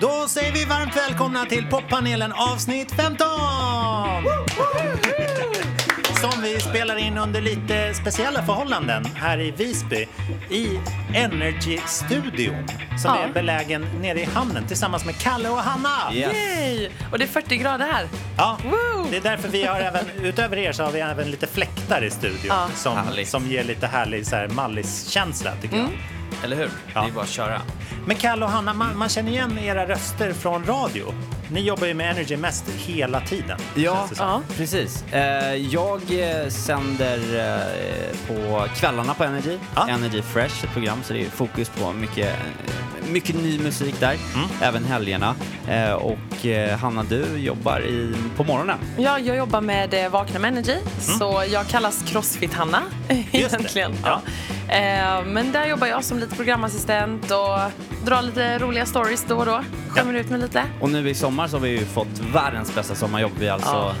Då säger vi varmt välkomna till poppanelen avsnitt 15! Som vi spelar in under lite speciella förhållanden här i Visby i Energy-studion som Ja. är belägen nere i hamnen tillsammans med Kalle och Hanna. Yes. Yay! Och det är 40 grader här. Ja, Woo! det är därför vi har även, utöver er så har vi även lite fläktar i studion Ja. som, Härligt. som ger lite härlig så här mallis-känsla tycker jag. Eller hur? Ja. Det är bara att köra. Men Kalle och Hanna, man, man känner igen era röster från radio. Ni jobbar ju med Energy mest hela tiden. Ja. Ja. precis. Eh, jag eh, sänder eh, på kvällarna på Energy. Ja. Energy Fresh, ett program, så det är fokus på mycket, mycket ny musik där. Mm. Även helgerna. Eh, och eh, Hanna, du jobbar i, på morgonen. Ja, jag jobbar med eh, Vakna med Energy, så jag kallas Crossfit-Hanna egentligen. Mm. Ja. Eh, men där jobbar jag som lite programassistent och drar lite roliga stories då och då. Skämmer ut mig lite. Och nu i sommar så har vi ju fått världens bästa sommarjobb. Vi har alltså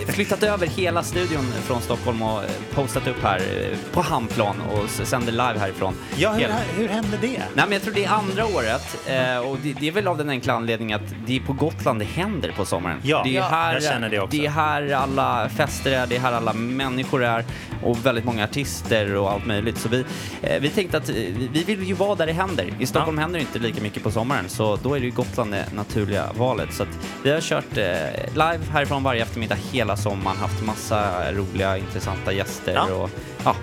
eh, flyttat över hela studion från Stockholm och eh, postat upp här eh, på Hamnplan och sänder live härifrån. Ja, hur, hur hände det? Nej, men jag tror det är andra året eh, och det, det är väl av den enkla anledningen att det är på Gotland det händer på sommaren. Ja, det är ja, här, jag känner det också. Det är här alla fester är, det är här alla människor är och väldigt många artister och allt möjligt. Så vi, eh, vi tänkte att eh, vi vi vill ju vara där det händer. I Stockholm händer det inte lika mycket på sommaren så då är det ju Gotland det naturliga valet. Så vi har kört eh, live härifrån varje eftermiddag hela sommaren, haft massa roliga intressanta gäster Ja. och ja,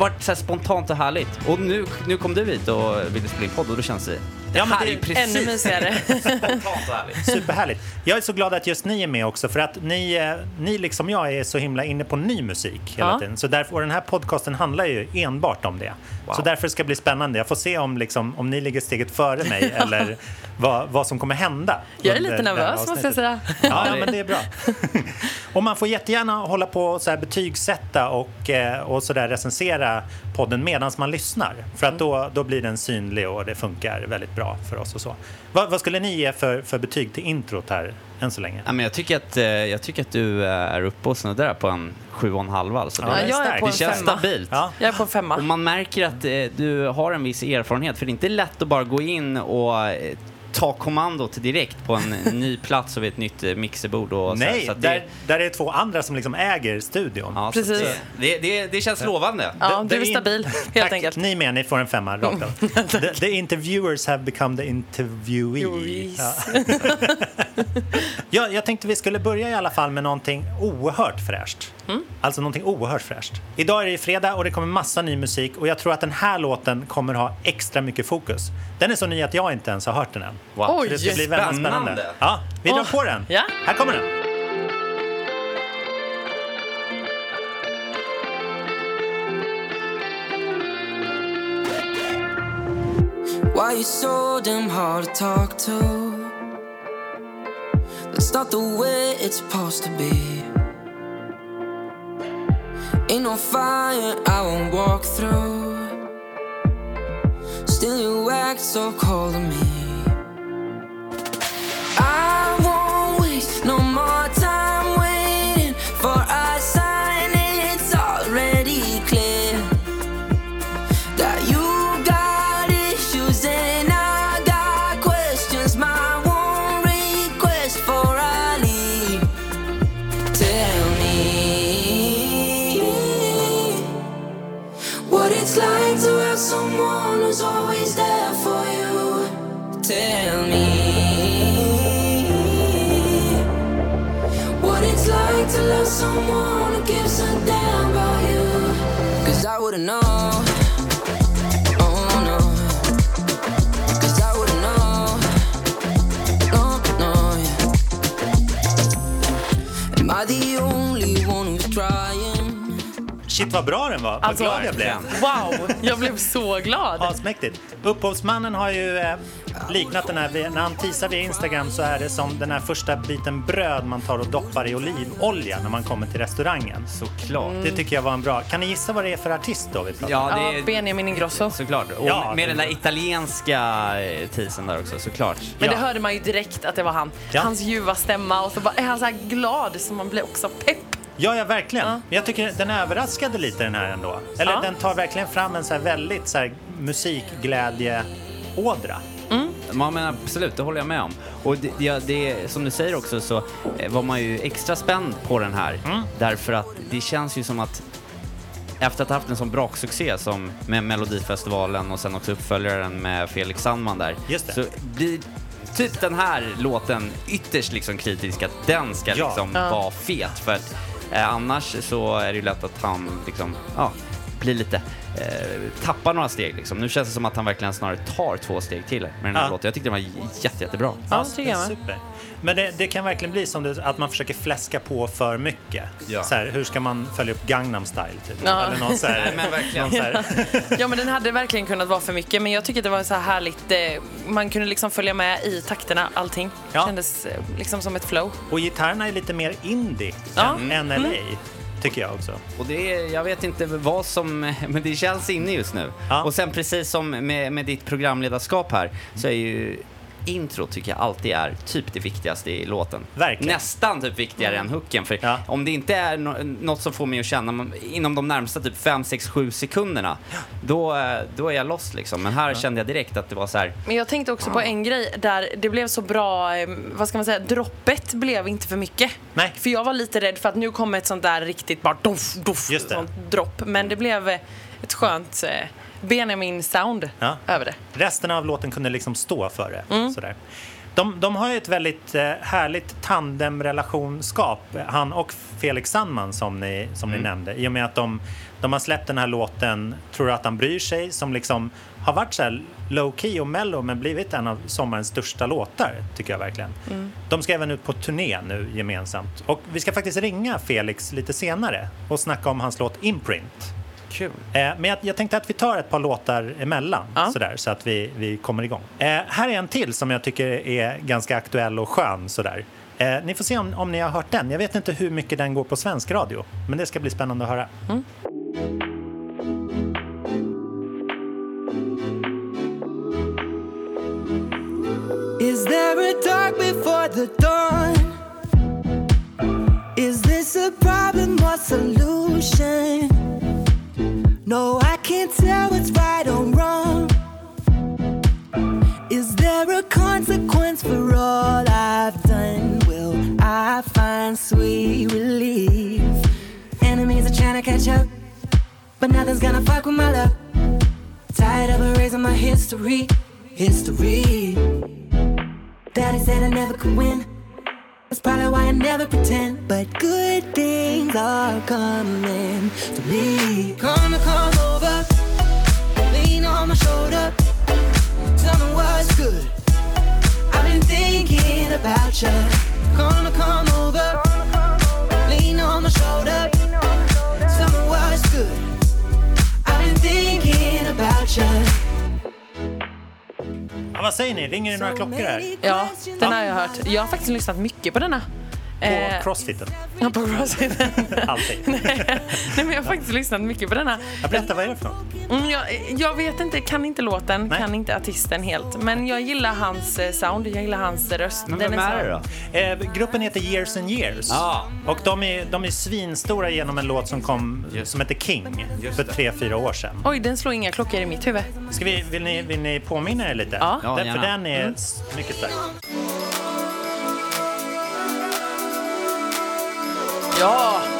varit så här spontant och härligt. Och nu, nu kom du hit och ville spela in podd och då känns det... Det Ja, men här det är är ju precis Ännu mysigare. spontant och härligt. Superhärligt. Jag är så glad att just ni är med också för att ni, eh, ni liksom jag är så himla inne på ny musik hela Ja. tiden. Så därför, och den här podcasten handlar ju enbart om det. Wow. Så därför ska det bli spännande. Jag får se om, liksom, om ni ligger steget före mig eller vad, vad som kommer hända. Jag är lite nervös måste jag säga. Ja, ja, men det är bra. och man får jättegärna hålla på och så här betygsätta och, eh, och så där recensera podden medan man lyssnar. För att då, då blir den synlig och det funkar väldigt bra för oss och så. Vad, vad skulle ni ge för, för betyg till introt här än så länge? Ja, men jag, tycker att, eh, jag tycker att du eh, är uppe och snuddar på en sju och en halv alltså. Ja, Det- det är jag är på det en känns femma. stabilt. Ja. Jag är på en femma. Och man märker att eh, du har en viss erfarenhet, för det är inte lätt att bara gå in och ta kommandot direkt på en ny plats och vid ett nytt eh, mixerbord. Och så, Nej, så att det, där, där är det två andra som liksom äger studion. ja, så Precis. Det, det, det känns lovande. Ja, The- du är stabil, helt Tack, enkelt. Ni med, ni får en femma rakt av. the, the interviewers have become the interviewee. Interviewees. Ja. ja, jag tänkte vi skulle börja i alla fall med någonting oerhört fräscht. Mm. Alltså någonting oerhört fräscht. Idag är det ju fredag och det kommer massa ny musik och jag tror att den här låten kommer ha extra mycket fokus. Den är så ny att jag inte ens har hört den än. Wow. Oj. Så det ska bli väldigt spännande. Spännande. Ja, vi drar Åh, på den. ja. Här kommer den. Why you so damn hard to talk to? That's not the way it's supposed to be. Ain't no fire I won't walk through. Still, you act so cold to me. I won't waste no more it's like to have someone who's always there for you. Tell me what it's like to love someone who gives a Shit vad bra den var. Vad Alltså, glad jag blev. Wow, jag blev så glad. Asmäktigt. Upphovsmannen har ju eh, liknat den här, när han teasar via Instagram så är det som den här första biten bröd man tar och doppar i olivolja när man kommer till restaurangen. Såklart. Det tycker jag var en bra. Kan ni gissa vad det är för artist då vi pratar om? Ja, det Ja, är Benjamin Ingrosso. såklart. Och Ja, med det- den där italienska eh, teasern där också, såklart. Men Ja. det hörde man ju direkt att det var han. Ja. Hans ljuva stämma och så bara är han så här glad så man blir också pepp. Ja, ja, verkligen. Ja. Men jag tycker den överraskade lite den här ändå. Eller Ja. den tar verkligen fram en så här väldigt så här musikglädje-ådra. Ja, men absolut, det håller jag med om. Och det, det, det, som du säger också så eh, var man ju extra spänd på den här. Mm. Därför att det känns ju som att efter att ha haft en sån braksuccé som med Melodifestivalen och sen också uppföljaren med Felix Sandman där. Just det. Så blir typ den här låten ytterst liksom kritisk att den ska Ja. liksom Ja. vara fet. För att Eh, annars så är det ju lätt att han liksom, ja, blir lite, tappar några steg liksom. Nu känns det som att han verkligen snarare tar två steg till med den här Ja. låten. Jag tyckte den var jätte, jättebra. Ja, det tycker jag. Super. Men det, det kan verkligen bli som det, att man försöker fläska på för mycket. Ja. Så här, hur ska man följa upp Gangnam style? Typ? Ja. Eller någon så här, Nej, men verkligen. någon så här, Ja men den hade verkligen kunnat vara för mycket men jag tycker det var så här härligt, eh, man kunde liksom följa med i takterna, allting. Ja. Kändes eh, liksom som ett flow. och gitarrerna är lite mer indie Ja. än, än LA, tycker jag också. Och det är, jag vet inte vad som, men det känns inne just nu. Ja. Och sen precis som med, med ditt programledarskap här, så är ju intro tycker jag alltid är typ det viktigaste i låten. Verkligen. Nästan typ viktigare än hooken. För Ja. om det inte är no något som får mig att känna inom de närmsta typ 5, 6, 7 sekunderna, då, eh, då är jag lost liksom. Men här kände jag direkt att det var så här, Men jag tänkte också på en grej där det blev så bra, eh, vad ska man säga, droppet blev inte för mycket. Nej. För jag var lite rädd för att nu kommer ett sånt där riktigt bara doff, doff, sånt dropp. Men det blev eh, ett skönt eh, Benjamin-sound Ja. över det. Resten av låten kunde liksom stå för det. Mm. Sådär. De, de har ju ett väldigt eh, härligt tandemrelationskap, han och Felix Sandman som ni, som Mm. ni nämnde. I och med att de, de har släppt den här låten Tror att han bryr sig? Som liksom har varit så här low key och mellow men blivit en av sommarens största låtar, tycker jag verkligen. Mm. De ska även ut på turné nu gemensamt. Och vi ska faktiskt ringa Felix lite senare och snacka om hans låt Imprint. Kul. Eh, men jag, jag tänkte att vi tar ett par låtar emellan Ja. sådär, så att vi, vi kommer igång. Eh, här är en till som jag tycker är ganska aktuell och skön. Sådär. Eh, ni får se om, om ni har hört den. Jag vet inte hur mycket den går på svensk radio, men det ska bli spännande att höra. Is there a dark before the dawn? Is this a problem or solution? No, I can't tell what's right or wrong. Is there a consequence for all I've done? Will I find sweet relief? Enemies are trying to catch up, but nothing's gonna fuck with my love. Tired of erasing my history, history. Daddy said I never could win. That's probably why I never pretend. But good things are coming to me. Come and come over, lean on my shoulder. Tell me what's good. I've been thinking about you. Come and come over, lean on my shoulder. Tell me what's good. I've been thinking about you. Ja, vad säger ni? Ringer det några klockor här? Ja, den har jag hört. Jag har faktiskt lyssnat mycket på denna. På Eh, crossfiten? ja, på Crossfit. Alltid. Nej, men jag har faktiskt lyssnat mycket på denna. Jag berätta, vad är det för något? Mm, jag, jag vet inte, kan inte låten, Nej. kan inte artisten helt. Men jag gillar hans eh, sound, jag gillar hans röst. Men Den vem är det då? Eh, gruppen heter Years and Years. Ja. Och de är, de är svinstora genom en låt som kom Just som heter King Just för tre, fyra år sedan. Oj, den slår inga klockor i mitt huvud. Ska vi, vill, ni, vill ni påminna er lite? Ja. Ja, den, för den är s- mycket stark. Ja!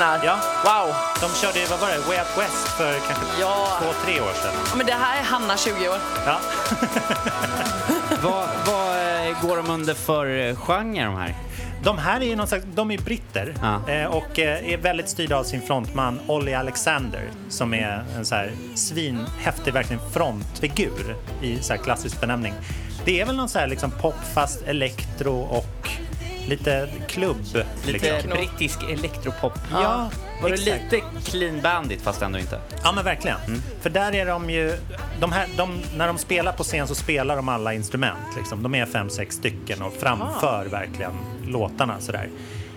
Här? Ja. Wow. De körde ju, vad var det, Way Out West för kanske Ja. två, tre år sedan. Ja, men det här är Hanna, 20 år. Ja. Vad, vad eh, går de under för eh, genre de här? De här är ju någon slags, de är britter Ja. eh, och är väldigt styrda av sin frontman Ollie Alexander som är en så här svinhäftig verkligen frontfigur i så här klassisk benämning. Det är väl någon så här liksom pop fast elektro och lite klubb. Lite liksom. brittisk elektropop. Ja, Var det exakt. lite clean bandit fast ändå inte? Ja men verkligen. Mm. För där är de ju, de här, de, när de spelar på scen så spelar de alla instrument. Liksom. De är fem, sex stycken och framför verkligen låtarna sådär.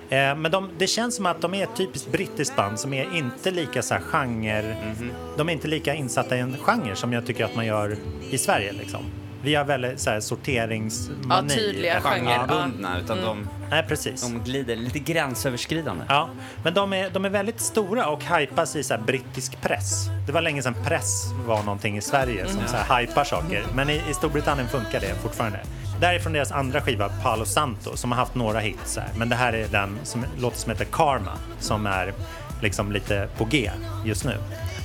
Eh, men de, det känns som att de är ett typiskt brittiskt band som är inte lika så här genre, Mhm. de är inte lika insatta i en genre som jag tycker att man gör i Sverige liksom. Vi har väldigt så här sorteringsmani. Ja, tydliga. Genrebundna, utan de, Nej, precis. de glider lite gränsöverskridande. Ja, men de är, de är väldigt stora och hypas i så här brittisk press. Det var länge sedan press var någonting i Sverige som så här hypar saker. Men i, i Storbritannien funkar det fortfarande. Därifrån deras andra skiva, Palo Santo, som har haft några hits. Här. Men det här är den som, låt som heter Karma, som är liksom lite på G just nu.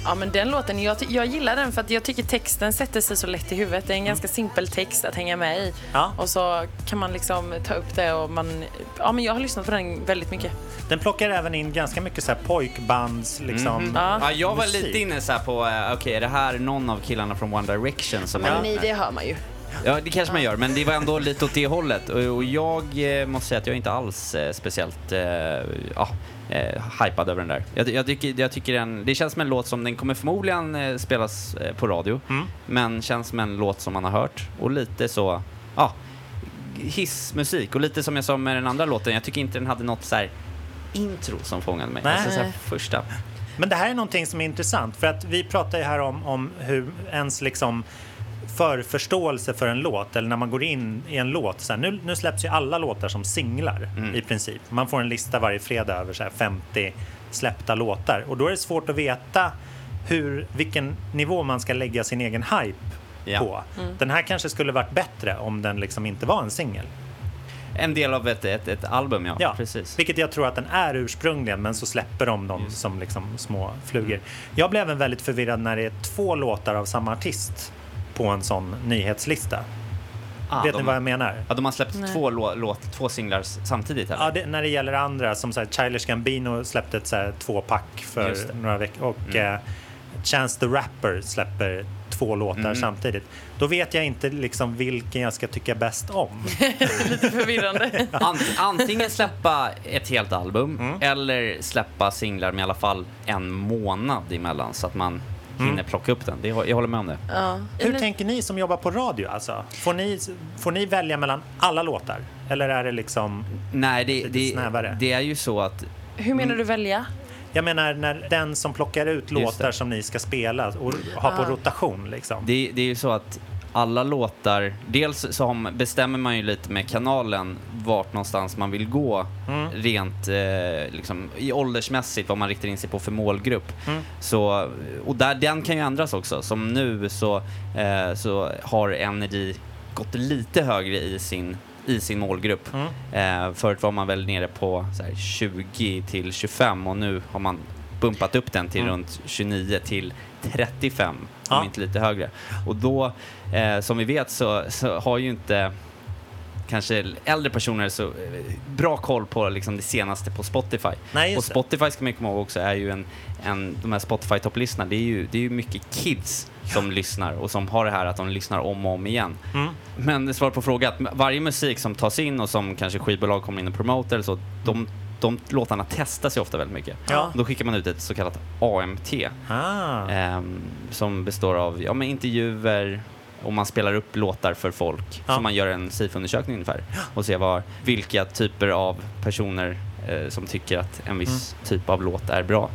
Ja, men den låten, jag, jag gillar den för att jag tycker texten sätter sig så lätt i huvudet. Det är en ganska simpel text att hänga med i. Ja. Och så kan man liksom ta upp det och man... Ja, men jag har lyssnat på den väldigt mycket. Den plockar även in ganska mycket så här pojkbands, liksom. Ja. Ja, jag var musik. lite inne så här på, eh, okej, är det här någon av killarna från One Direction som Men nej, det hör man ju. Ja, det kanske man gör, men det var ändå lite åt det hållet. Och, jag eh, måste säga att jag är inte alls eh, speciellt ja, eh, hypad över den där. Jag, jag, tycker, jag tycker den, det känns som en låt som den kommer förmodligen eh, spelas eh, på radio, men känns som en låt som man har hört. Och lite så, ja, hissmusik. Och lite som jag sa med den andra låten, jag tycker inte den hade något så här intro som fångade mig. Nej. Alltså så här första. Men det här är någonting som är intressant för att vi pratar ju här om, om hur ens liksom förförståelse för en låt eller när man går in i en låt. Så här, nu, nu släpps ju alla låtar som singlar i princip. Man får en lista varje fredag över så här 50 släppta låtar och då är det svårt att veta hur, vilken nivå man ska lägga sin egen hype Ja. på. Den här kanske skulle varit bättre om den liksom inte var en singel. En del av ett, ett, ett album, ja. Ja, Precis. vilket jag tror att den är ursprungligen, men så släpper de dem som liksom små flugor. Jag blev även väldigt förvirrad när det är två låtar av samma artist på en sån nyhetslista. Ah, Vet de- ni vad jag menar? Ja, de har släppt Nej. två, lå, låt, två singlar samtidigt eller? Ja, det, när det gäller andra, som så här, Childish Gambino släppte ett så här, tvåpack Just för. Mm. några veckor och eh, Chance the Rapper släpper två låtar Mm. samtidigt. Då vet jag inte liksom vilken jag ska tycka bäst om. Lite förvirrande. Ant, antingen släppa ett helt album Mm. eller släppa singlar med i alla fall en månad emellan så att man hinner Mm. plocka upp den. Det, jag håller med om det. Ja. Hur Eller- tänker ni som jobbar på radio? Alltså? Får, ni, får ni välja mellan alla låtar? Eller är det liksom... Nej, det, Lite det, snävare. det är ju så att Hur menar du välja? Jag menar när den som plockar ut låtar som ni ska spela och ha på rotation liksom. det, det är ju så att alla låtar, dels så bestämmer man ju lite med kanalen vart någonstans man vill gå Mm. rent eh, liksom, i åldersmässigt, vad man riktar in sig på för målgrupp. Mm. Så, och där, den kan ju ändras också. Som nu så, eh, så har Energy gått lite högre i sin, i sin målgrupp. Mm. Eh, förut var man väl nere på här, 20 till 25 och nu har man bumpat upp den till Mm. runt 29 till 35, Ja. om inte lite högre. Och då, eh, som vi vet, så, så har ju inte kanske äldre personer så eh, bra koll på liksom det senaste på Spotify. Nej, och Spotify ska man komma ihåg också är ju en, en de här Spotify-topplistorna, det är ju, det är ju mycket kids som lyssnar och som har det här att de lyssnar om och om igen. Mm. Men svar på frågan, att varje musik som tas in och som kanske skivbolag kommer in och promoter eller så, de, de låtarna testas ju ofta väldigt mycket. Ja. Då skickar man ut ett så kallat AMT Ah. ehm, som består av ja, men intervjuer och man spelar upp låtar för folk. Ja. Så man gör en SIFO-undersökning ungefär och ser var, vilka typer av personer eh, som tycker att en viss Mm. typ av låt är bra.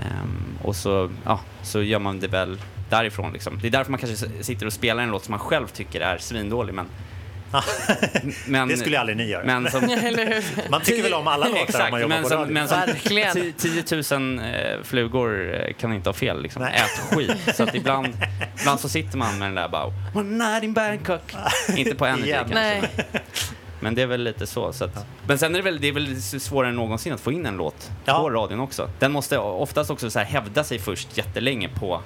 Ehm, och så, ja, så gör man det väl därifrån. Liksom. Det är därför man kanske sitter och spelar en låt som man själv tycker är svindålig. Men, men, det skulle aldrig ni göra. men som? Man tycker väl om alla låtar om Exakt, man jobbar men på som, radio. men som Verkligen. 10 000 eh, flugor eh, kan inte ha fel. Liksom. Ät skit. Så att ibland, ibland så sitter man med den där bara One night in Bangkok. inte på Energy kanske. Nej. Men det är väl lite så. så att, Men sen är det väl, det är väl svårare än någonsin att få in en låt Ja. på radion också. Den måste oftast också så här hävda sig först jättelänge på,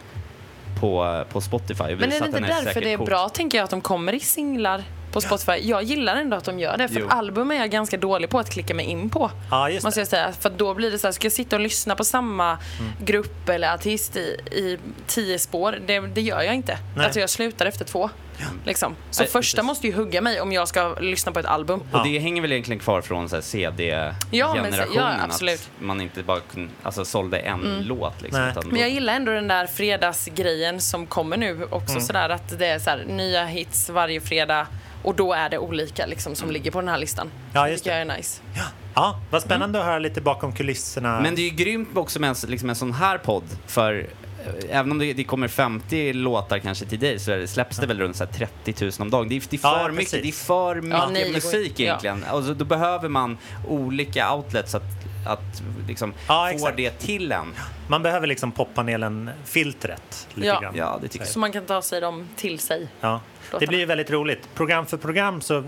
på, på Spotify. Men är det inte därför säkert det är bra, tänker jag, att de kommer i singlar på Spotify? Jag gillar ändå att de gör det, för album är jag ganska dålig på att klicka mig in på. Ja, just Måste jag säga. För då blir det så här, ska jag sitta och lyssna på samma Mm. grupp eller artist i, i tio spår? Det, det gör jag inte. Nej. Alltså jag slutar efter två. Liksom. Så Nej, första precis. måste ju hugga mig om jag ska lyssna på ett album. Och det hänger väl egentligen kvar från CD-generationen. Ja, ja, absolut. Att man inte bara alltså, sålde en låt. Liksom, Men jag gillar ändå den där fredagsgrejen som kommer nu också Mm. sådär att det är så här, nya hits varje fredag och då är det olika liksom som ligger på den här listan. Mm. Ja, det just tycker jag är nice. Ja, vad spännande att höra lite bakom kulisserna. Men det är ju grymt också med en, liksom en sån här podd. För eh, även om det, det kommer 50 låtar kanske till dig så det- släpps det väl runt så här 30 000 om dagen. Det är, det är Ja, för mycket, precis. det är för mycket nej, det går musik inte. Ja. egentligen. Alltså, då behöver man olika outlets att, att liksom Ja, få det till en. Man behöver liksom poppanelen-filtret lite Ja. grann. Ja, det tycker jag. Så man kan ta sig dem till sig. Ja. Det blir ju väldigt roligt. Program för program så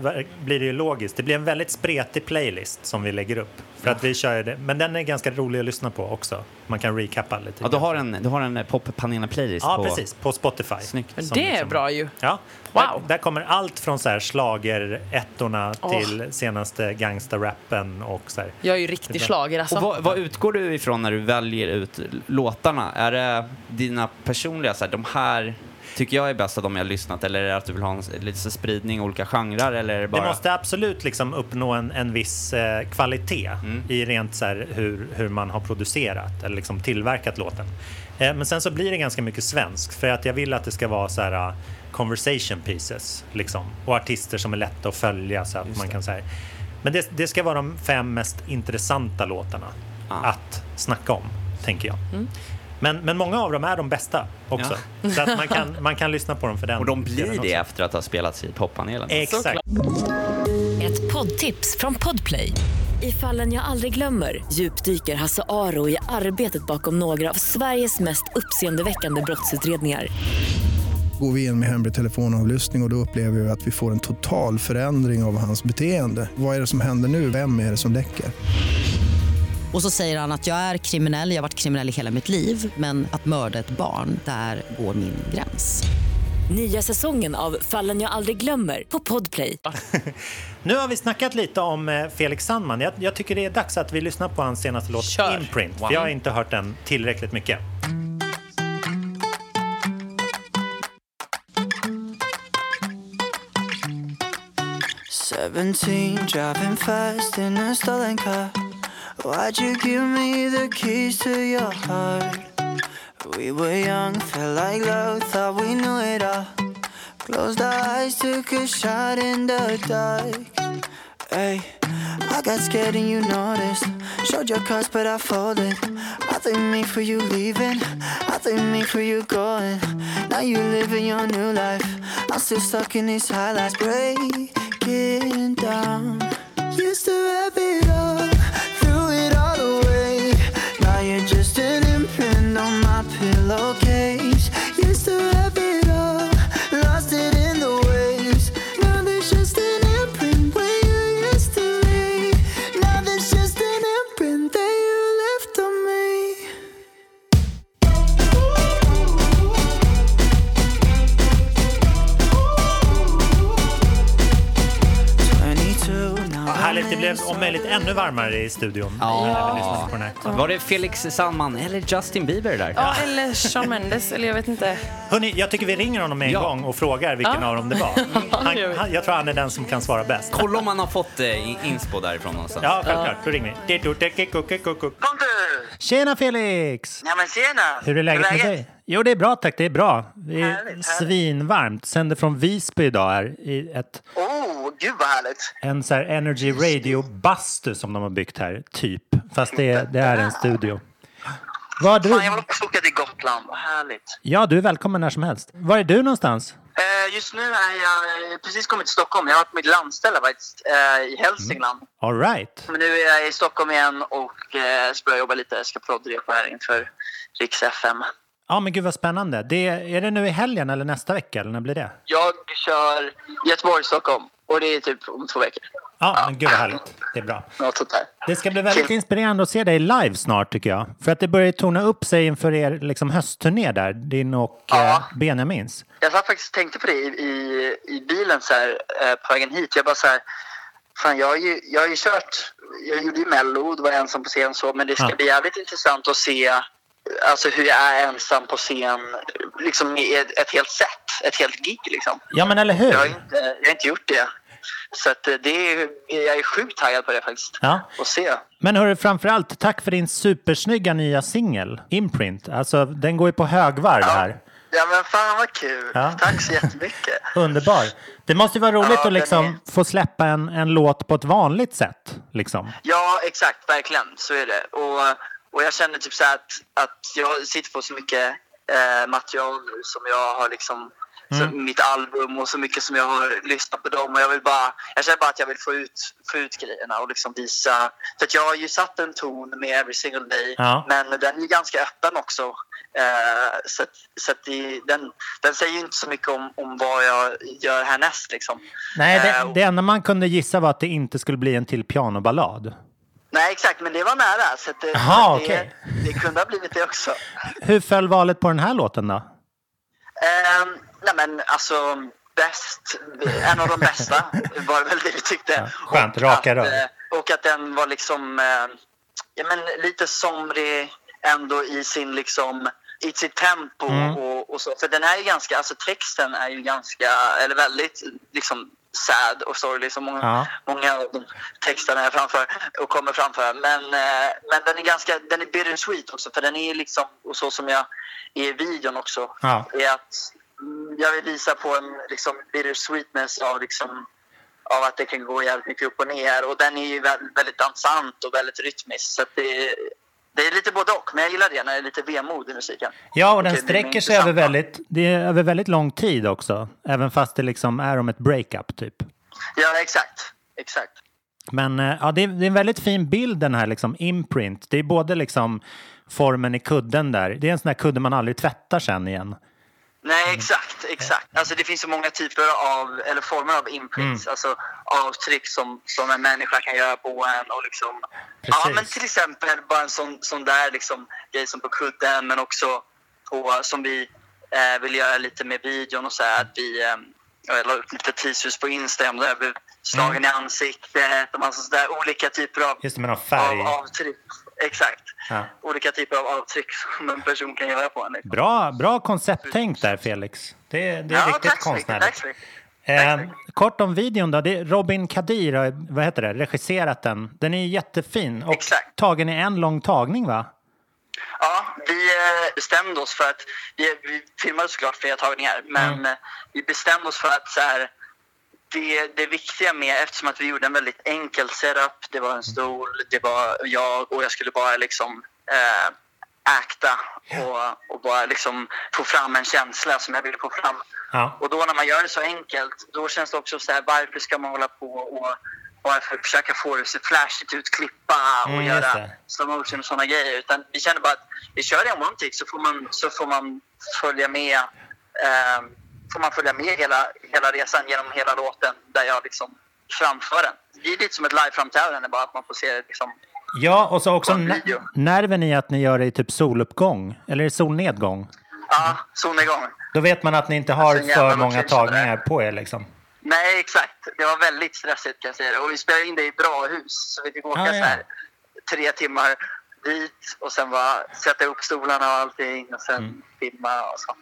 blir det ju logiskt. Det blir en väldigt spretig playlist som vi lägger upp. För att vi kör det. Men den är ganska rolig att lyssna på också. Man kan recappa lite. Ja, du har en, du har en eh, poppanelen-playlist Ja, på... precis. På Spotify. Snyggt. Men Som det är liksom- bra ju. Ja. Wow. Där, där kommer allt från så här schlager-ettorna Åh. till senaste gangsterrappen och så här. Jag är ju riktig bra. schlager alltså. Och vad, vad utgår du ifrån när du väljer ut låtarna? Är det dina personliga, så här, de här tycker jag är bäst av de jag har lyssnat eller är det att du vill ha en, lite spridning, olika genrer eller är det bara... Det måste absolut liksom uppnå en, en viss eh, kvalitet Mm. i rent så här hur, hur man har producerat eller liksom tillverkat låten. Eh, men sen så blir det ganska mycket svenskt för att jag vill att det ska vara så här uh, conversation pieces liksom och artister som är lätta att följa så att man kan säga. Men det, det ska vara de fem mest intressanta låtarna Ah. att snacka om, tänker jag. Mm. Men, men många av dem är de bästa också. Så att man kan, man kan lyssna på dem för den Och de blir det efter att ha spelats i poppanelen. Exakt. Ett poddtips från Podplay. I fallen jag aldrig glömmer djupdyker Hasse Aro i arbetet bakom några av Sveriges mest uppseendeväckande brottsutredningar. Går vi in med hemlig telefonavlyssning och, och då upplever vi att vi får en total förändring av hans beteende. Vad är det som händer nu? Vem är det som läcker? Och så säger han att jag är kriminell, jag har varit kriminell i hela mitt liv men att mörda ett barn, där går min gräns. Nya säsongen av Fallen jag aldrig glömmer på Podplay. Nu har vi snackat lite om eh, Felix Sandman. Jag, jag tycker det är dags att vi lyssnar på hans senaste låt Kör. Imprint. För jag har inte hört den tillräckligt mycket. Seventeen, driving fast in a stolen car. Why'd you give me the keys to your heart? We were young, felt like love, thought we knew it all. Closed our eyes, took a shot in the dark. Hey, I got scared and you noticed. Showed your cards, but I folded. I think me for you leaving. I think me for you going. Now you living your new life. I'm still stuck in these highlights, breaking down. Used to have it all, hello möjligt ännu varmare i studion. när vi på den här. Var det Felix Sandman eller Justin Bieber där? Ja, eller Shawn Mendes, eller jag vet inte. Hörrni, jag tycker vi ringer honom en Ja. gång och frågar vilken Ja. av dem det var. Han, han, jag tror han är den som kan svara bäst. Kolla om man har fått eh, inspo därifrån någonstans. Ja, självklart. Då ringer vi. Pontus! Tjena Felix! Ja men tjena! Hur är läget med dig? Jo, det är bra tack. Det är bra. Det är Härligt, svinvarmt. Sänder från Visby idag här i ett, Oh, gud vad härligt! en så här Energy Radio-bastu som de har byggt här, typ. Fast det, det är en studio. Var du? Fan, jag vill också åka till Gotland, vad härligt. Ja, du är välkommen när som helst. Var är du någonstans? Eh, just nu är jag precis kommit till Stockholm. Jag har varit på mitt landställe faktiskt, eh, i Hälsingland. All right. Men nu är jag i Stockholm igen och eh, ska börja jobba lite. Jag ska proddrepa här inför Riks FM. Ja, men gud vad spännande. Det, är det nu i helgen eller nästa vecka? Eller när blir det? Jag kör Göteborg-Stockholm och det är typ om två veckor. Ja, men gud vad härligt. Det är bra. Något sånt där. Det ska bli väldigt inspirerande att se dig live snart tycker jag. För att det börjar torna upp sig inför er liksom, höstturné där, din och eh, Benjamins. Jag satt faktiskt och tänkte på det i, i, i bilen så här, eh, på vägen hit. Jag bara så här, fan jag har ju, jag har ju kört, jag gjorde ju Mello, det var ensam på scen så, men det ska Ja. bli jävligt intressant att se alltså hur jag är ensam på scen, liksom ett, ett helt set, ett helt gig liksom. Ja, men eller hur? Jag har inte, jag har inte gjort det. Så att eh, det är, jag är sjukt taggad på det faktiskt. Ja. Och se. Men hörru, framförallt tack för din supersnygga nya singel, Imprint. Alltså, den går ju på högvarv här. Ja men fan vad kul. Ja. Tack så jättemycket. Underbar. Det måste ju vara roligt Ja, att liksom få släppa en, en låt på ett vanligt sätt. Liksom. Ja, exakt. Verkligen. Så är det. Och, och jag känner typ så att, att jag sitter på så mycket eh, material nu som jag har liksom så Mm. mitt album och så mycket som jag har lyssnat på dem och jag vill bara, jag känner bara att jag vill få ut, få ut grejerna och liksom visa. För att jag har ju satt en ton med Every Single Day Ja. men den är ju ganska öppen också. Eh, så så att det, den, den säger ju inte så mycket om, om vad jag gör härnäst liksom. Nej, Eh, det, och- det enda man kunde gissa var att det inte skulle bli en till pianoballad. Nej exakt, men det var nära. Så att det, Jaha, det, okej. det kunde ha blivit det också. Hur föll valet på den här låten då? Um, nej men alltså bäst, en av de bästa var väl det vi tyckte. Skönt, Och raka rör. eh, Och att den var liksom eh, ja, men lite somrig ändå i sin liksom i sitt tempo Mm. och, och så. För den är ju ganska, alltså texten är ju ganska, eller väldigt liksom sad och sorglig som många, Ja. många av de texterna jag framför och kommer framföra. Men, eh, men den är ganska, den är bittersweet också för den är liksom, och så som jag är i videon också, Ja. är att mm, jag vill visa på en liksom bittersweetness av liksom av att det kan gå jävligt mycket upp och ner och den är ju väldigt, väldigt dansant och väldigt rytmisk så det, det är lite både och men jag gillar det när det är lite vemod i musiken. Ja, och den Okej, sträcker sig över väldigt, det är över väldigt lång tid också. Även fast det liksom är om ett breakup typ. Ja exakt, exakt. Men eh, ja, det är, det är en väldigt fin bild den här liksom imprint. Det är både liksom formen i kudden där. Det är en sån där kudde man aldrig tvättar sen igen. Nej, exakt, exakt. Alltså det finns så många typer av, eller former av imprints, Mm. alltså avtryck som, som en människa kan göra på en och liksom, ja men till exempel bara en sån, sån där liksom grej som på kudden men också på, som vi eh, vill göra lite med videon och så här, att vi eh, jag la upp lite teasers på Instagram där jag blev slagen i ansiktet och massa sådär olika typer av, Just det, med någon färg. av avtryck. Exakt. Ja. Olika typer av avtryck som en person kan göra på en. Liksom. Bra, bra koncepttänk där Felix. Det, det är Ja, riktigt konstnärligt. Eh, kort om videon då. Robin Kadir har vad heter det, regisserat den. Den är jättefin och tagen i en lång tagning va? Ja, vi eh, bestämde oss för att... Vi, vi filmade såklart flera tagningar, men Mm. eh, vi bestämde oss för att så här, det, det viktiga med, eftersom att vi gjorde en väldigt enkel setup, det var en stol, det var jag och jag skulle bara liksom eh, acta och, och bara liksom få fram en känsla som jag ville få fram. Ja. Och då när man gör det så enkelt, då känns det också så här, varför ska man hålla på och varför försöka få det att se flashigt ut, klippa och Mm, göra slow motion och sådana grejer. Utan vi kände bara att vi kör det en one take så får man, så får man följa med eh, får man följa med hela, hela resan genom hela låten där jag liksom framför den. Det är lite som ett live-framträdande bara att man får se det liksom. Ja, och så också nerven i att ni gör det i typ soluppgång. Eller solnedgång. Ja, solnedgång. Då vet man att ni inte har Alltså, för många tagningar på er liksom. Nej, exakt. Det var väldigt stressigt kan jag säga. Och vi spelade in det i bra hus. Så vi fick åka Ah, ja. så här, tre timmar dit och sen bara sätta upp stolarna och allting och sen Mm. filma och så.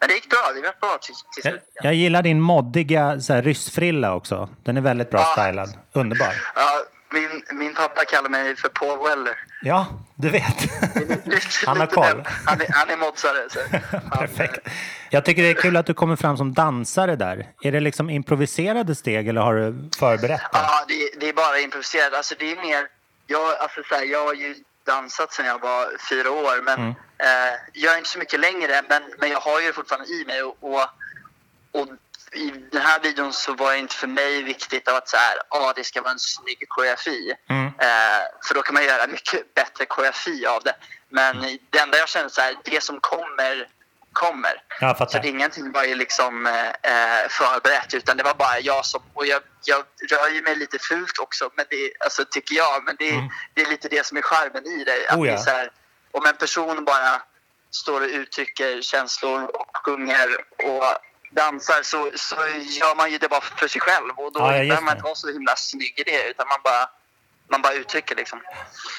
Men det gick bra. Det var bra till, till Jag, slut. jag gillar din moddiga så här, ryssfrilla också. Den är väldigt bra Ja. stylad. Underbar. Ja, min, min pappa kallar mig för Paul Weller. Ja, du vet. Han har koll. Han är, han är modsare. Så. Perfekt. Jag tycker det är kul att du kommer fram som dansare där. Är det liksom improviserade steg eller har du förberett det? Ja, det, det är bara improviserat. Alltså, det är mer... Jag, alltså, så här, jag har ju dansat sedan jag var fyra år, men Mm. eh, jag är inte så mycket längre. Men, men jag har ju det fortfarande i mig. Och, och, och i den här videon så var det inte för mig viktigt att så här, ah, det ska vara en snygg koreografi. Mm. Eh, för då kan man göra mycket bättre koreografi av det. Men det enda jag känner så här, det som kommer kommer. Fattar. Så det ingenting var ju liksom eh, eh, förberett utan det var bara jag som, och jag, jag rör ju mig lite fult också, men det, alltså, tycker jag, men det, det är lite det som är charmen i det. Att Mm. Oh, ja. det är så här, om en person bara står och uttrycker känslor och sjunger och dansar så, så gör man ju det bara för sig själv och då Ja, ja, behöver man inte vara så himla snygg i det utan man bara, man bara uttrycker liksom.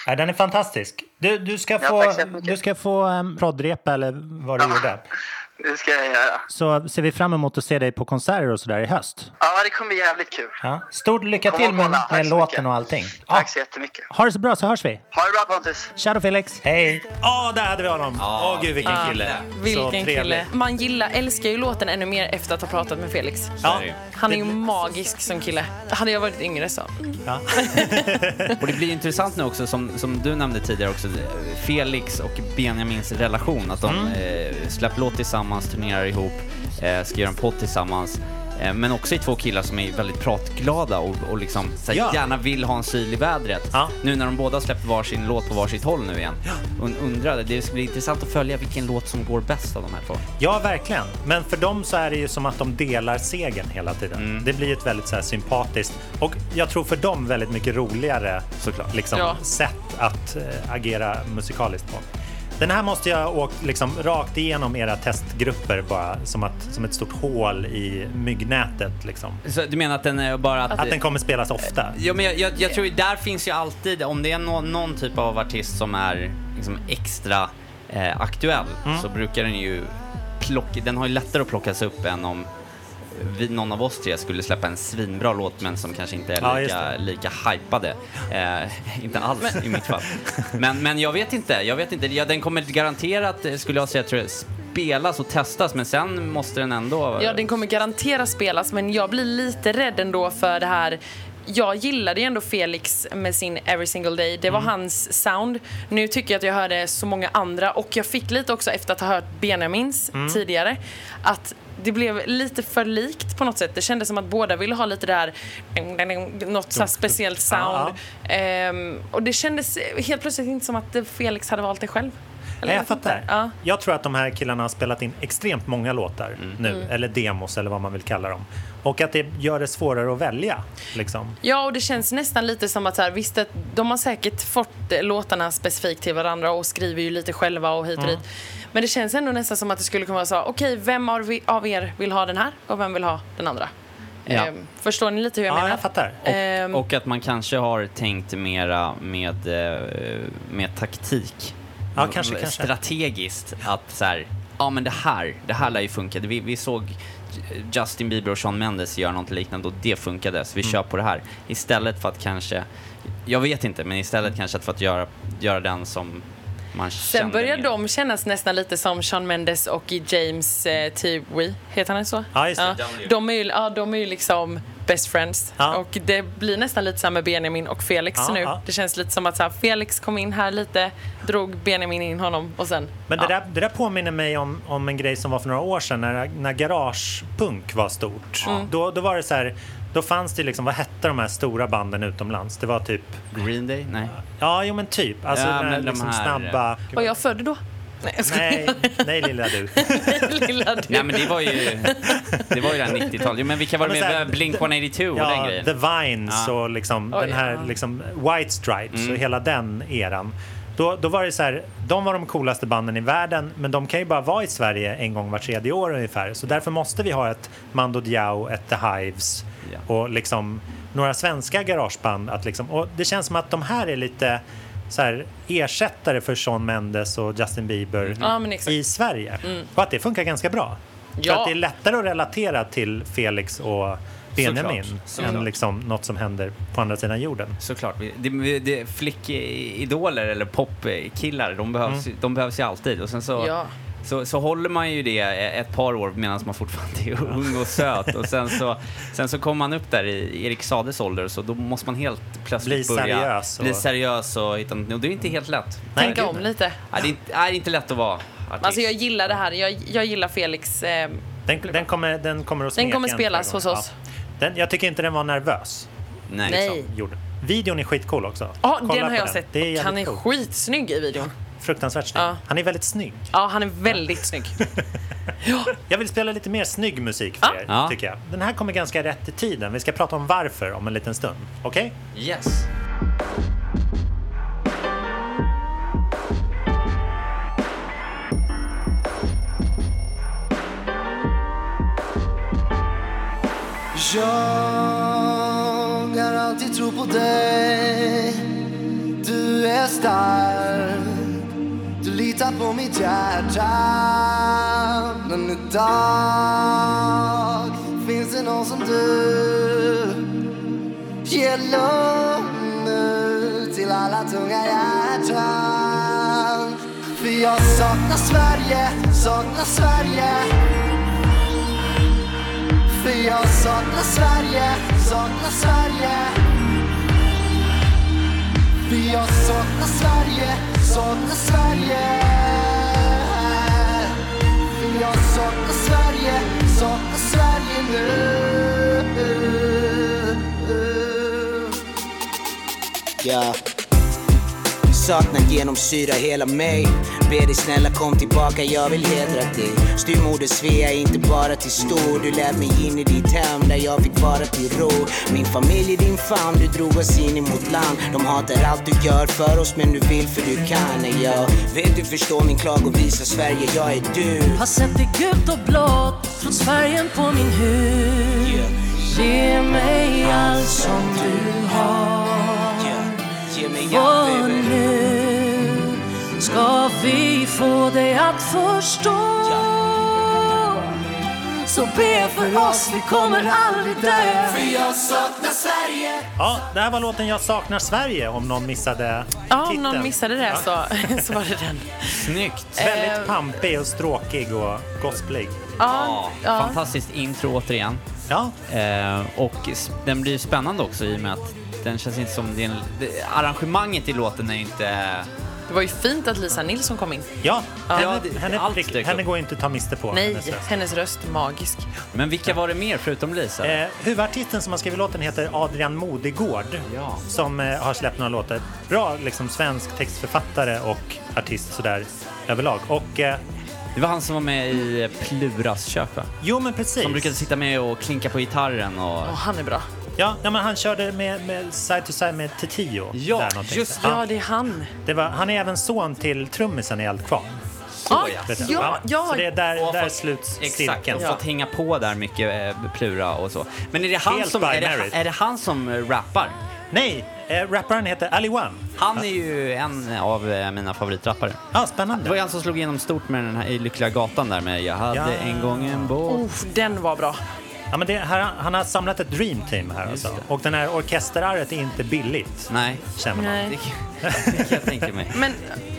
Nej, den är fantastisk. Du, du ska Ja, få, jättemycket. du ska få um, proddrepa eller vad du gjorde. Det ska jag göra. Så ser vi fram emot att se dig på konserter och sådär i höst. Ja, det kommer bli jävligt kul. Ja. Stort lycka Kom till med, med så låten mycket. och allting. Tack så jättemycket. Ha det så bra så hörs vi. Ha det bra Pontus. Tja då Felix. Hej. Åh, där hade vi honom. Åh gud vilken Ja, kille. Vilken trevlig. kille. Man gillar, älskar ju låten ännu mer efter att ha pratat med Felix. Ja. Han är ju magisk som kille. Hade jag varit yngre så. Ja. Och det blir intressant nu också, som, som du nämnde tidigare också, Felix och Benjamins relation. Att de Mm. eh, släpper låt tillsammans, turnerar ihop, eh, ska göra en podd tillsammans. Eh, men också i två killar som är väldigt pratglada och, och liksom så här, Ja. gärna vill ha en syl i vädret. Ja. Nu när de båda släppt varsin låt på varsitt håll nu igen. Und, undrar, det ska bli intressant att följa vilken låt som går bäst av de här två. Ja, verkligen. Men för dem så är det ju som att de delar segern hela tiden. Mm. Det blir ett väldigt så här, sympatiskt och jag tror för dem väldigt mycket roligare Såklart. liksom, Ja. sätt att eh, agera musikaliskt på. Den här måste jag åkt liksom, rakt igenom era testgrupper bara som, att, som ett stort hål i myggnätet. Liksom. Så du menar att den är bara att... Att den kommer spelas ofta. Ja, men jag, jag, jag tror där finns ju alltid, om det är någon, någon typ av artist som är liksom extra eh, aktuell Mm. så brukar den ju plocka, den har ju lättare att plockas upp än om vi, någon av oss tre skulle släppa en svinbra låt men som kanske inte är Ja, lika, det. lika hypade. Eh, inte alls i mitt fall. Men, men jag vet inte, jag vet inte. Ja, den kommer garanterat, eh, skulle jag säga, tror jag, spelas och testas men sen måste den ändå... Ja, den kommer garanterat spelas, men jag blir lite rädd ändå för det här jag gillade ju ändå Felix med sin Every single day. Det var Mm. hans sound. Nu tycker jag att jag hörde så många andra och jag fick lite också efter att ha hört Benjamins Mm. tidigare att det blev lite för likt på något sätt. Det kändes som att båda ville ha lite där något så speciellt sound. Ehm, och det kändes helt plötsligt inte som att Felix hade valt det själv. Eller jag fattar. Ja. Jag tror att de här killarna har spelat in extremt många låtar nu, Mm. eller demos eller vad man vill kalla dem. Och att det gör det svårare att välja. Liksom. Ja, och det känns nästan lite som att så här, visst, att de har säkert fått eh, låtarna specifikt till varandra och skriver ju lite själva och hit och Mm. dit. Men det känns ändå nästan som att det skulle kunna vara så, okej, vem av, er vill ha den här och vem vill ha den andra? Ja. Ehm, förstår ni lite hur jag Ja, menar? jag fattar. Ehm, Och att man kanske har tänkt mera med, eh, med taktik. Ja, kanske, kanske. Strategiskt. Att så här, ja men det här, det här lär ju funka. Vi, vi såg Justin Bieber och Shawn Mendes göra något liknande och det funkade, så vi Mm. kör på det här. Istället för att kanske, jag vet inte, men istället kanske att för att göra, göra den som man Sen kände börjar de kännas nästan lite som Shawn Mendes och James eh, Tiwi. Heter han så? Ja, just det. De är ju, ja, de är ju liksom best friends. Ja. Och det blir nästan lite så här med Benjamin och Felix Ja, nu. ja. Det känns lite som att så här, Felix kom in här lite, drog Benjamin in honom och sen... Men ja. det, där, det där påminner mig om, om en grej som var för några år sedan när, när garagepunk var stort. Mm. Då, då var det så här, då fanns det liksom, vad hette de här stora banden utomlands? Det var typ, Green Day? Nej. ja jo men typ, alltså Ja, men de liksom här- snabba. Var jag född då? Nej. Nej, nej lilla du. Lilla du. Nej men det var ju, det var ju det här 90-talet. Jo, Men vilka var Ja, det så med? här, Blink 182 och den Ja, grejen? The Vines Ja. och liksom Oj, den här ja. liksom White Stripes Mm. och hela den eran. Då, då var det så här, de var de coolaste banden i världen men de kan ju bara vara i Sverige en gång var tredje år ungefär. Så därför måste vi ha ett Mando Diao, ett The Hives Ja. och liksom några svenska garageband. Att liksom, och det känns som att de här är lite så här, ersättare för Shawn Mendes och Justin Bieber exakt. i Sverige. Och att det funkar ganska bra. För Ja. att det är lättare att relatera till Felix och Benjamin Såklart. Såklart. än liksom något som händer på andra sidan jorden. Såklart. Det, det, flickidoler eller popkillar, de behövs, de behövs ju alltid. Och sen så, Ja. Så, så håller man ju det ett par år medan man fortfarande är ung och söt. Och sen så, sen så kommer man upp där i Erik Sades ålder så då måste man helt plötsligt Bli börja seriös och- bli seriös och hitta något- och det är inte helt lätt. Tänka Nej, om lite. Nej, det är inte, är inte lätt att vara artist. Alltså jag gillar det här. Jag, jag gillar Felix. Eh, Den, den kommer, den kommer att Den kommer spelas hos oss. Ja. Den, jag tycker inte den var nervös. Nej. Nej. Liksom, gjorde. Videon är skitcool också. Ja, Kolla den har jag sett. Det är Han är cool. skitsnygg i videon. Fruktansvärt snygg. Ja. Han är väldigt snygg. Ja, han är väldigt snygg. Jag vill spela lite mer snygg musik för Ja. er, Ja. tycker jag. Den här kommer ganska rätt i tiden. Vi ska prata om varför om en liten stund. Okej? Yes. Jag har alltid tro på dig Du är stark du på mitt hjärta Men idag finns det någon som du Ger lugn nu till alla tunga hjärtan. För jag saknar Sverige, saknar Sverige. För jag saknar Sverige, saknar Sverige. För jag saknar Sverige, saknar Sverige För jag saknar Sverige, saknar Sverige nu Yeah. Saknar genomsyra hela mig. Ber dig snälla kom tillbaka, jag vill hedra dig. Styvmoder Svea är inte bara till stor. Du lät mig in i ditt hem där jag fick vara till ro. Min familj i din famn, du drog oss in emot land. De hatar allt du gör för oss men du vill för du kan Jag. Vet du förstår min klag och visar Sverige, jag är du. Har sett det gult och blått trots färgen på min hud. Ge mig allt som du har. Ge mig allt För baby ska vi få dig att förstå Så be för oss, vi kommer aldrig dö För jag saknar Sverige Ja, det här var låten Jag saknar Sverige om någon missade Ja, om titeln. någon missade det Ja. så, så var det den. Snyggt. Väldigt pampig och stråkig och gospelig. Ja, ja. Fantastiskt intro återigen. Ja, Eh, och s- den blir spännande också i och med att den känns inte som... Det är en, det, arrangemanget i låten är inte... Det var ju fint att Lisa Nilsson kom in. ja. Ja. Henne, det- henne, allt prick- dök henne upp. går inte att ta miste på. Nej, hennes röst. hennes röst magisk. Men vilka var det mer förutom Lisa? Eh, huvudartisten som har skrivit låten heter Adrian Modegård Ja. som eh, har släppt några låtar. Bra liksom, svensk textförfattare och artist sådär överlag. Och eh, Det var han som var med i Pluras kök va? jo men precis. Som brukade sitta med och klinka på gitarren och... Och han är bra. Ja, ja, men han körde med, med side to side med Titiyo. Ja, där någonting. just Ja, det är han. det var, han är även son till trummisen i Eldkvarn. Ja, vet jag. ja, ja. Så det är där, Och där fått- sluts Exakt, cirkeln. och fått hänga på där mycket eh, Plura och så. Men är det han Helt som, är det, är det han som eh, rappar? Nej, eh, rapparen heter Ali One. Han är ju en av eh, mina favoritrappare. Ja, spännande. Det var ju han som slog igenom stort med den här i Lyckliga Gatan där med Jag hade Ja. en gång en båt. Oh, den var bra. Ja, men det, här, han har samlat ett dream team här alltså. Och den här orkesterarret är inte billigt, Nej, känner man. Nej. det kan, det kan jag tänka mig. Men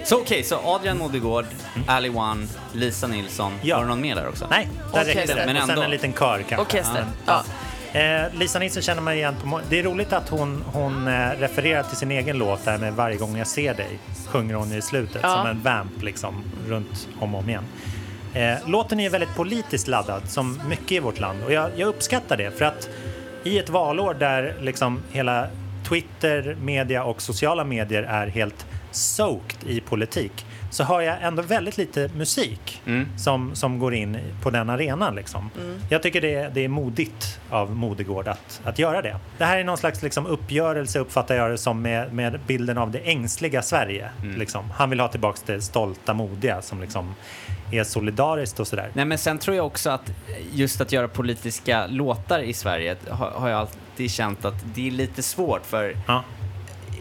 Så okej, så Adrian Modegård, Ali One, Lisa Nilsson. Mm. Ja. Var det någon mer där också? Nej, där räckte det. Men och sen ändå. en liten kör kanske. orkester. Ja. Ja. Eh, Lisa Nilsson känner man igen på Det är roligt att hon, hon eh, refererar till sin egen låt där med Varje gång jag ser dig sjunger hon i slutet Ja. som en vamp liksom runt om och om igen. Eh, låten är väldigt politiskt laddad som mycket i vårt land och jag, jag uppskattar det för att i ett valår där liksom hela Twitter, media och sociala medier är helt soaked i politik så hör jag ändå väldigt lite musik som, som går in på den arenan. Liksom. Jag tycker det är, det är modigt av Modegård att, att göra det. Det här är någon slags liksom, uppgörelse, uppfattar jag det som, med, med bilden av det ängsliga Sverige. Liksom. Han vill ha tillbaka det stolta, modiga som liksom är solidariskt och sådär. Nej men sen tror jag också att just att göra politiska låtar i Sverige har, har jag alltid känt att det är lite svårt för Ja.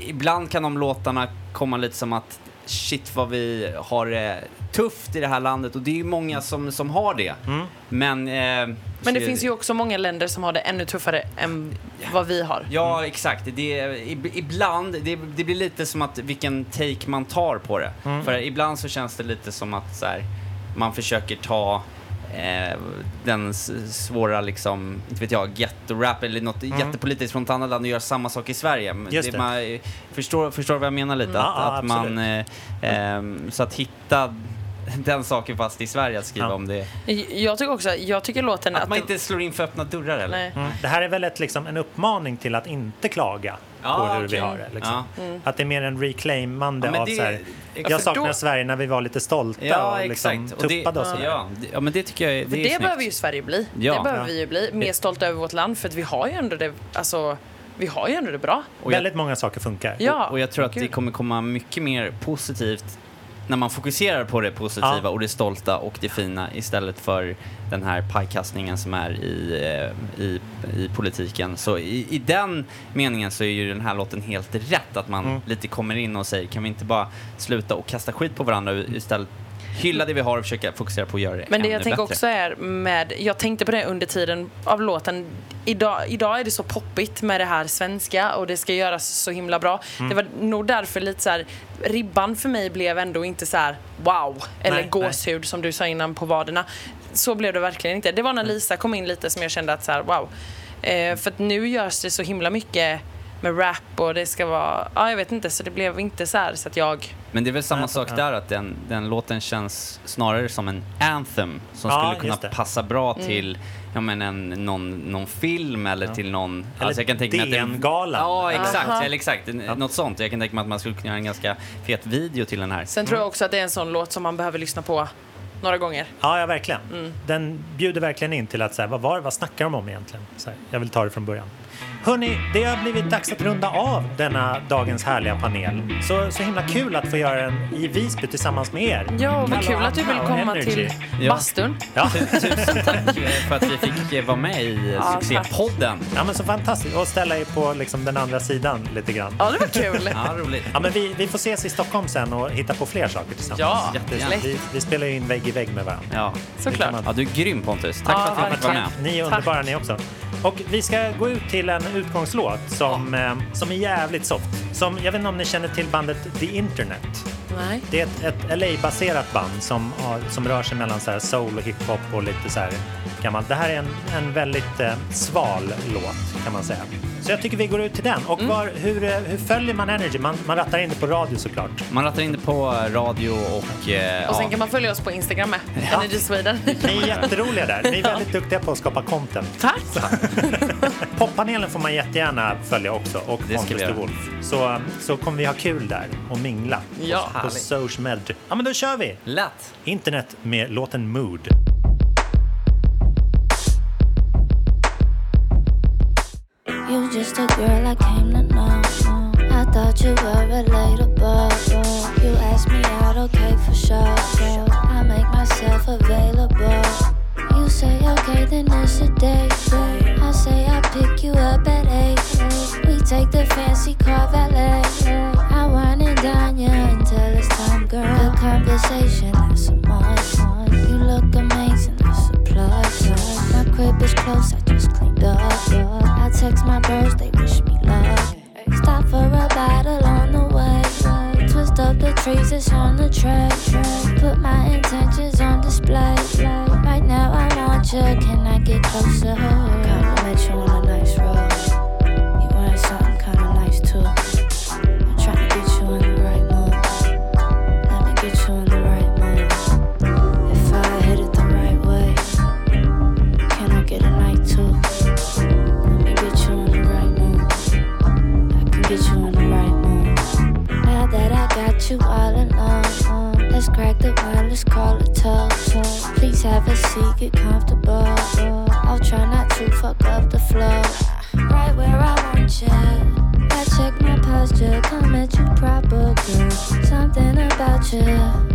ibland kan de låtarna komma lite som att shit vad vi har det tufft i det här landet och det är ju många som, som har det. Mm. Men, eh, Men det finns ju också många länder som har det ännu tuffare än vad vi har. Ja, exakt. Det, är- ib- ibland, det, det blir lite som att vilken take man tar på det. Mm. För ibland så känns det lite som att så här, man försöker ta eh, den svåra, liksom, inte vet jag, ghetto-rap eller något jättepolitiskt från ett annat land och göra samma sak i Sverige. Mm. Just det. Man, förstår, förstår vad jag menar lite? Mm. Att, Ja, att man, eh, ehm, så att hitta den saken fast i Sverige, att skriva Ja. om det. Jag tycker också, jag tycker låten Att att man inte slår in för öppna dörrar eller? Mm. Det här är väl ett, liksom, en uppmaning till att inte klaga. Ja, på hur vi okej. har det. Liksom. Ja. Mm. Att det är mer en reclaimande av det- så här, Ja, jag för saknar då- Sverige när vi var lite stolta Ja, och liksom exakt. Och det- tuppade och sådär. Ja, det- ja, men det tycker jag är, det det, är snyggt. behöver ju Sverige bli. Ja. Det behöver Ja. vi ju bli. Mer stolta över vårt land för att vi har ju ändå det, alltså, vi har ju ändå det bra. Och jag- Väldigt många saker funkar. Ja. Och, och jag tror att det kommer komma mycket mer positivt när man fokuserar på det positiva Ja. och det stolta och det fina istället för den här pajkastningen som är i, eh, i, i politiken. Så i, i den meningen så är ju den här låten helt rätt, att man Mm. lite kommer in och säger kan vi inte bara sluta och kasta skit på varandra istället hylla det vi har och försöka fokusera på att göra det Men det jag tänker bättre. också är med, jag tänkte på det under tiden av låten. Idag, idag är det så poppigt med det här svenska och det ska göras så himla bra. Mm. Det var nog därför lite så här, ribban för mig blev ändå inte så här wow eller Nej, gåshud som du sa innan på vaderna. Så blev det verkligen inte. Det var när Lisa kom in lite som jag kände att så här wow. Eh, för att nu görs det så himla mycket med rap och det ska vara, ja jag vet inte så det blev inte så här så att jag Men det är väl samma sak där, att den, den låten känns snarare som en anthem som Ja, skulle kunna det. passa bra Mm. till ja, men en, någon, någon film eller till någon... Eller jag kan tänka mig att det- DN-galan. Ja, exakt. Aha. Eller exakt. En- Något sånt. Jag kan tänka mig att man skulle kunna göra en ganska fet video till den här. Sen tror jag också att det är en sån låt som man behöver lyssna på några gånger. Ja, ja verkligen. Mm. Den bjuder verkligen in till att säga vad, var, vad snackar de om egentligen? Så här, jag vill ta det från början. Hörni, det har blivit dags att runda av denna dagens härliga panel. Så, så himla kul att få göra den i Visby tillsammans med er. Ja, vad kul att du vill komma Energy. till Ja. bastun. Ja. Tusen tack eh, för att vi fick eh, vara med i Ja, tack. succépodden. ja, men så fantastiskt. Och ställa er på liksom, den andra sidan lite grann. Ja, det var kul. Ja, roligt. Ja, men vi, vi får ses i Stockholm sen och hitta på fler saker tillsammans. Ja, Jättegärna. vi, vi spelar ju in vägg i vägg med varandra. Ja. Såklart. ja, du är grym Pontus. Tack Ja, för att vi fick vara med. Ni är underbara ni också. Och vi ska gå ut till en utgångslåt som, eh, som är jävligt soft. Som, jag vet inte om ni känner till bandet The Internet. Nej. Det är ett, ett LA-baserat band som, har, som rör sig mellan så här soul och hiphop och lite så här gammalt. Det här är en, en väldigt eh, sval låt kan man säga. Så jag tycker vi går ut till den. Och var, hur, eh, hur följer man Energy? Man, man rattar in det på radio såklart. Man rattar in det på radio och... Eh, Och sen ja. kan man följa oss på Instagram med. Ja. Energy Sweden. Ni är jätteroliga där. Ni är väldigt duktiga på att skapa content. Tack. Poppanelen får man jättegärna följa också och Det ska Pontus the göra. Wolf. Så, så kommer vi ha kul där och mingla Ja. På, på social med. Ja men då kör vi! Lätt. Internet med låten Mood. You just a girl I came to know. I thought you were relatable. You asked me out, okay, for sure. I make myself available. You say okay, then it's a date. I say I pick you up at eight. We take the fancy car valet. Conversation, that's a must. You look amazing, that's a plus. My crib is close, I just cleaned up. I text my bros, they wish me luck. Stop for a bottle on the way. Twist up the trees, it's on the track. Put my intentions on display. Right now I want you, can I get closer? Compliment you on a nice roll. You wearing something kinda nice too. You all alone, let's crack the wine, let's call it toast. Please have a seat, get comfortable. I'll try not to fuck up the flow. Right where I want you. I check my posture, come at you proper, girl. Something about you.